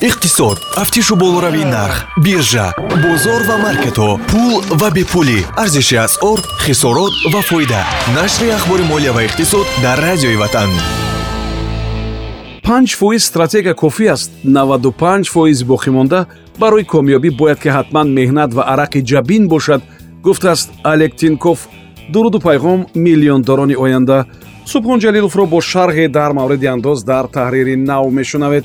иқтисод тафтишу болоравии нарх биржа бозор ва маркетҳо пул ва бепулӣ арзиши асъор хисорот ва фоида. Нашри ахбори молия ва иқтисод дар радиои ватан. Панҷ фоиз стратегия кофӣ аст. 95 фоизи боқимонда барои комёбӣ бояд ки ҳатман меҳнат ва арақи ҷабин бошад гуфтааст алек тинков дуруду пайғом миллиондорони оянда. Субҳон ҷалиловро бо шарҳе дар мавриди андоз дар таҳрири нав мешунавед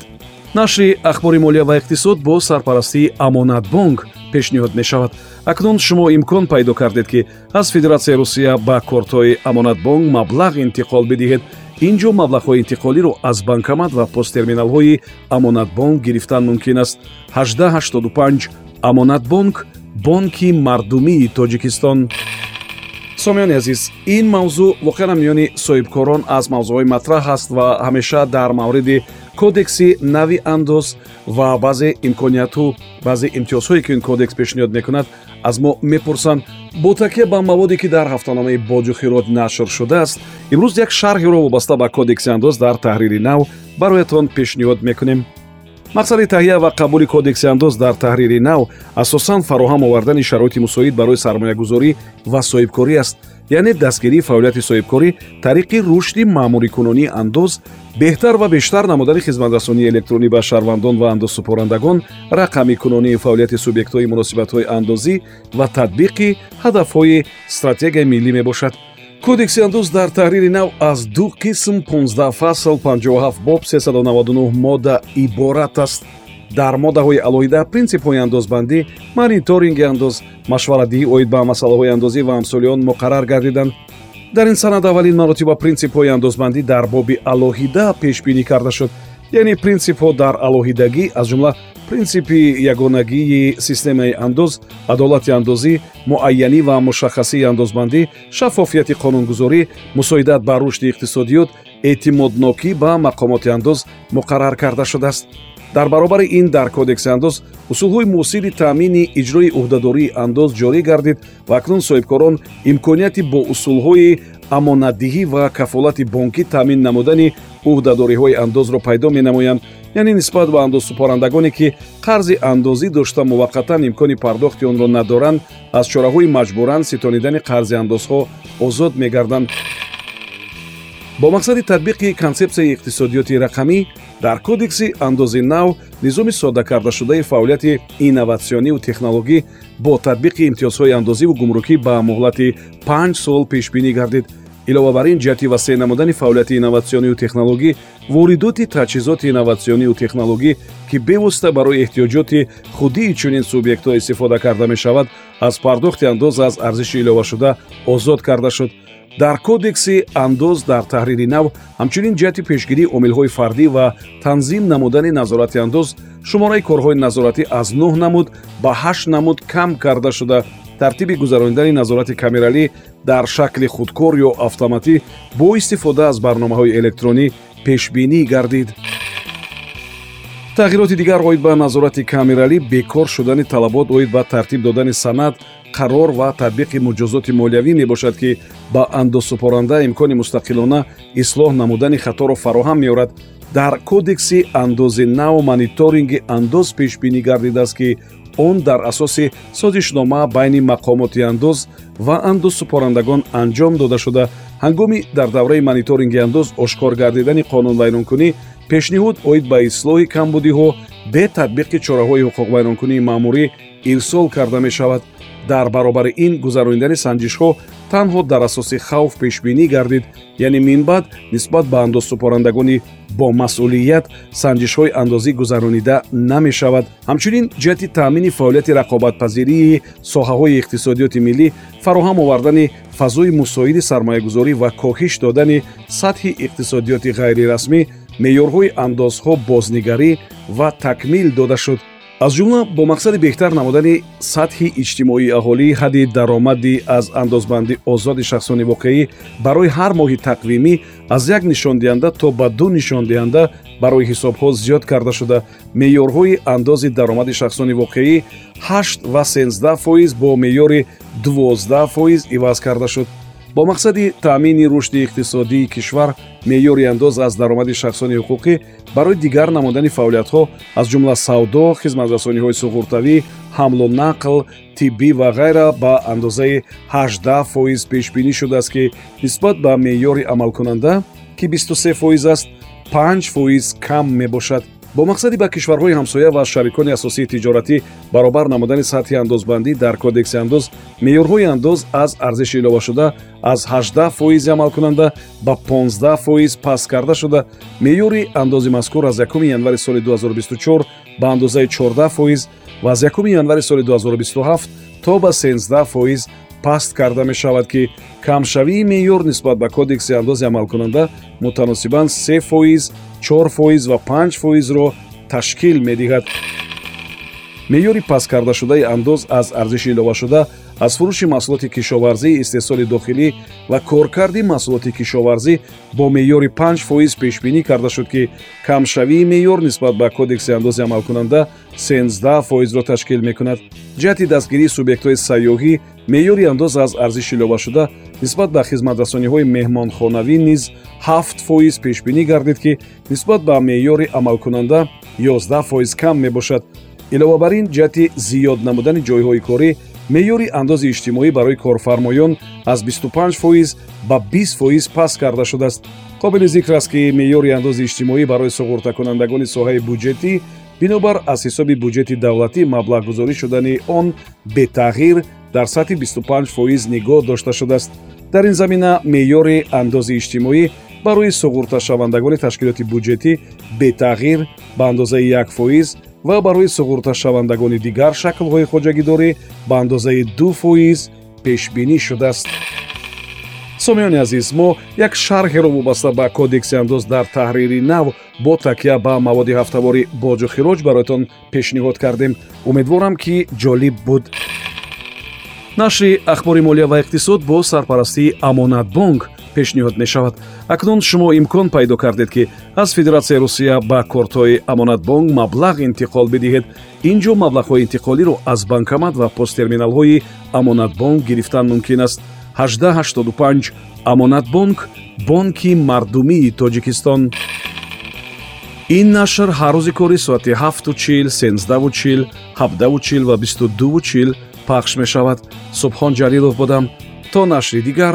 нашри ахбори молия ва иқтисод бо сарпарастии амонатбонк пешниҳод мешавад. Акнун шумо имкон пайдо кардед ки аз федератсияи русия ба кортҳои амонатбонк маблағ интиқол бидиҳед. Ин ҷо маблағҳои интиқолиро аз банкомат ва посттерминалҳои амонатбонк гирифтан мумкин аст. 1885 амонатбонк бонки мардумии тоҷикистон. Сомиёни азиз ин мавзӯъ воқеан миёни соҳибкорон аз мавзӯъҳои матраҳ аст ва ҳамеша дар мавриди кодекси нави андоз ва баъзе имконияту баъзе имтиёзҳое ки ин кодекс пешниҳод мекунад аз мо мепурсанд. Бо такя ба маводе ки дар ҳафтаномаи боҷухирот нашр шудааст имрӯз як шарҳеро вобаста ба кодекси андоз дар таҳрири нав бароятон пешниҳод мекунем. Мақсади таҳия ва қабули кодекси андоз дар таҳрири нав асосан фароҳам овардани шароити мусоид барои сармоягузорӣ ва соҳибкорӣ аст яъне дастгирии фаъолияти соҳибкорӣ тариқи рушди маъмурикунонии андоз беҳтар ва бештар намудани хизматрасонии электронӣ ба шаҳрвандон ва андозсупорандагон рақамикунонии фаъолияти субъектҳои муносибатҳои андозӣ ва татбиқи ҳадафҳои стратегияи миллӣ мебошад. Кодекси андоз дар таҳрири нав аз ду қисм 15 фасл 57 боб 399 модда иборат аст дар моддаҳои алоҳида принсипҳои андозбандӣ мониторинги андоз машваратдиҳӣ оид ба масъалаҳои андозӣ ва амсоли он муқаррар гардиданд. Дар ин санад аввалин маротиба принсипҳои андозбандӣ дар боби алоҳида пешбинӣ карда шуд яъне принсипҳо дар алоҳидагӣ аз ҷумла принсипи ягонагии системаи андоз адолати андозӣ муайянӣ ва мушаххасии андозбандӣ шаффофияти қонунгузорӣ мусоидат ба рушди иқтисодиёт эътимоднокӣ ба мақомоти андоз муқаррар карда шудааст. Дар баробари ин дар кодекси андоз усулҳои муосири таъмини иҷрои ӯҳдадории андоз ҷорӣ гардид ва акнун соҳибкорон имконияти бо усулҳои амонатдиҳӣ ва кафолати бонкӣ таъмин намудани ӯҳдадориҳои андозро пайдо менамоянд яъне нисбат ба андозсупорандагоне ки қарзи андозӣ дошта муваққатан имкони пардохти онро надоранд аз чораҳои маҷбуран ситонидани қарзи андозҳо озод мегарданд. Бо мақсади татбиқи консепсияи иқтисодиёти рақамӣ дар кодекси андози нав низоми соддакардашудаи фаъолияти инноватсиониву технологӣ бо татбиқи имтиёзҳои андозиву гумрукӣ ба муҳлати панҷ сол пешбинӣ гардид илова бар ин ҷиҳати васеъ намудани фаъолияти инноватсиониву технологӣ воридоти таҷҳизоти инноватсиониву технологӣ ки бевосита барои эҳтиёҷоти худии чунин субъектҳо истифода карда мешавад аз пардохти андоз аз арзиши иловашуда озод карда шуд. Дар кодекси андоз дар таҳрири нав ҳамчунин ҷиҳати пешгирии омилҳои фардӣ ва танзим намудани назорати андоз шумораи корҳои назоратӣ аз нӯҳ намуд ба ҳашт намуд кам карда шуда тартиби гузаронидани назорати камералӣ дар шакли худкор ё автоматӣ бо истифода аз барномаҳои электронӣ пешбинӣ гардид. Тағйироти дигар оид ба назорати камералӣ бекор шудани талабот оид ба тартиб додани санад қарор ва татбиқи муҷозоти молиявӣ мебошад ки ба андозсупоранда имкони мустақилона ислоҳ намудани хаторо фароҳам меорад. Дар кодекси андози нав мониторинги андоз пешбинӣ гардидааст ки он дар асоси созишнома байни мақомоти андоз ва андозсупорандагон анҷом дода шуда. Ҳангоми дар давраи мониторинги андоз ошкор гардидани қонунвайронкунӣ пешниҳод оид ба ислоҳи камбудиҳо бе татбиқи чораҳои ҳуқуқвайронкунии маъмурӣ ирсол карда мешавад. Дар баробари ин гузаронидани санҷишҳо танҳо дар асоси хавф пешбинӣ гардид. Яъне минбаъд нисбат ба андозсупорандагони бо масъулият санҷишҳои андозӣ гузаронида намешавад. Ҳамчунин ҷиҳати таъмини фаъолияти рақобатпазирии соҳаҳои иқтисодиёти миллӣ фароҳам овардани фазои мусоиди сармоягузорӣ ва коҳиш додани сатҳи иқтисодиёти ғайрирасмӣ меъёрҳои андозҳо бознигарӣ ва такмил дода шуд аз ҷумла бо мақсади беҳтар намудани сатҳи иҷтимоии аҳолӣ ҳадди даромади аз андозбандӣ озоди шахсони воқеӣ барои ҳар моҳи тақвимӣ аз як нишондиҳанда то ба ду нишондиҳанда барои ҳисобҳо зиёд карда шуда. Меъёрҳои андози даромади шахсони воқеӣ ҳашт ва сенздаҳ фоиз бо меъёри дувоздаҳ фоиз иваз карда шуд бо мақсади таъмини рушди иқтисодии кишвар меъёри андоз аз даромади шахсони ҳуқуқӣ барои дигар намудани фаъолиятҳо аз ҷумла савдо хизматрасониҳои суғуртавӣ ҳамлу нақл тиббӣ ва ғайра ба андозаи 18 фоиз пешбинӣ шудааст ки нисбат ба меъёри амалкунанда ки 23 фоиз аст 5 фоиз кам мебошад бо мақсади ба кишварҳои ҳамсоя ва шарикони асосии тиҷоратӣ баробар намудани сатҳи андозбандӣ дар кодекси андоз меъёрҳои андоз аз арзиши иловашуда аз 18 фоизи амалкунанда ба 15 фоиз паст карда шуда. Меъёри андози мазкур аз 1 январи соли 2024 ба андозаи 14 фоиз ва аз 1 январи соли 2027 то ба 13 фоиз паст карда мешавад ки камшавии меъёр нисбат ба кодекси андози амалкунанда мутаносибан 3 фоиз чор фоиз ва панҷ фоизро ташкил медиҳад. Меъёри пасткардашудаи андоз аз арзиши иловашуда аз фурӯши маҳсулоти кишоварзӣ истеҳсоли дохилӣ ва коркарди маҳсулоти кишоварзӣ бо меъёри панҷ фоиз пешбинӣ карда шуд ки камшавии меъёр нисбат ба кодекси андози амалкунанда сенздаҳ фоизро ташкил мекунад. Ҷиҳати дастгирии субъектҳои сайёҳӣ меъёри андоз аз арзиши иловашуда нисбат ба хизматрасониҳои меҳмонхонавӣ низ ҳафт фоиз пешбинӣ гардид ки нисбат ба меъёри амалкунанда ёздаҳ фоиз кам мебошад. Илова бар ин ҷиҳати зиёд намудани ҷойҳои корӣ меъёри андози иҷтимоӣ барои корфармоён аз 25 фоиз ба 20 фоиз паст карда шудааст. Қобили зикр аст ки меъёри андози иҷтимоӣ барои суғуртакунандагони соҳаи буҷетӣ бинобар аз ҳисоби буҷети давлатӣ маблағгузорӣ шудани он бетағйир дар сатҳи 25 фоиз нигоҳ дошта шудааст. Дар ин замина меъёри андози иҷтимоӣ барои суғурташавандагони ташкилоти буҷетӣ бетағйир ба андозаи як фоиз ва барои суғурташавандагони дигар шаклҳои хоҷагидорӣ ба андозаи ду фоиз пешбинӣ шудааст. Сомиёни азиз мо як шарҳеро вобаста ба кодекси андоз дар таҳрири нав бо такя ба маводи ҳафтавори боҷу хироҷ бароятон пешниҳод кардем. Умедворам ки ҷолиб буд. Нашри ахбори молия ва иқтисод бо сарпарастии амонатбонк пешниҳод мешавад. Акнун шумо имкон пайдо кардед ки аз федератсияи русия ба кортҳои амонатбонк маблағ интиқол бидиҳед. Ин ҷо маблағҳои интиқолиро аз банкомат ва посттерминалҳои амонатбонк гирифтан мумкин аст. 1885 амонатбонк бонки мардумии тоҷикистон. Ин нашр ҳар рӯзи кори соати 7чил 13чил 7чил ва 22чил пахш мешавад. Субҳон ҷалилов будам то нашри дигар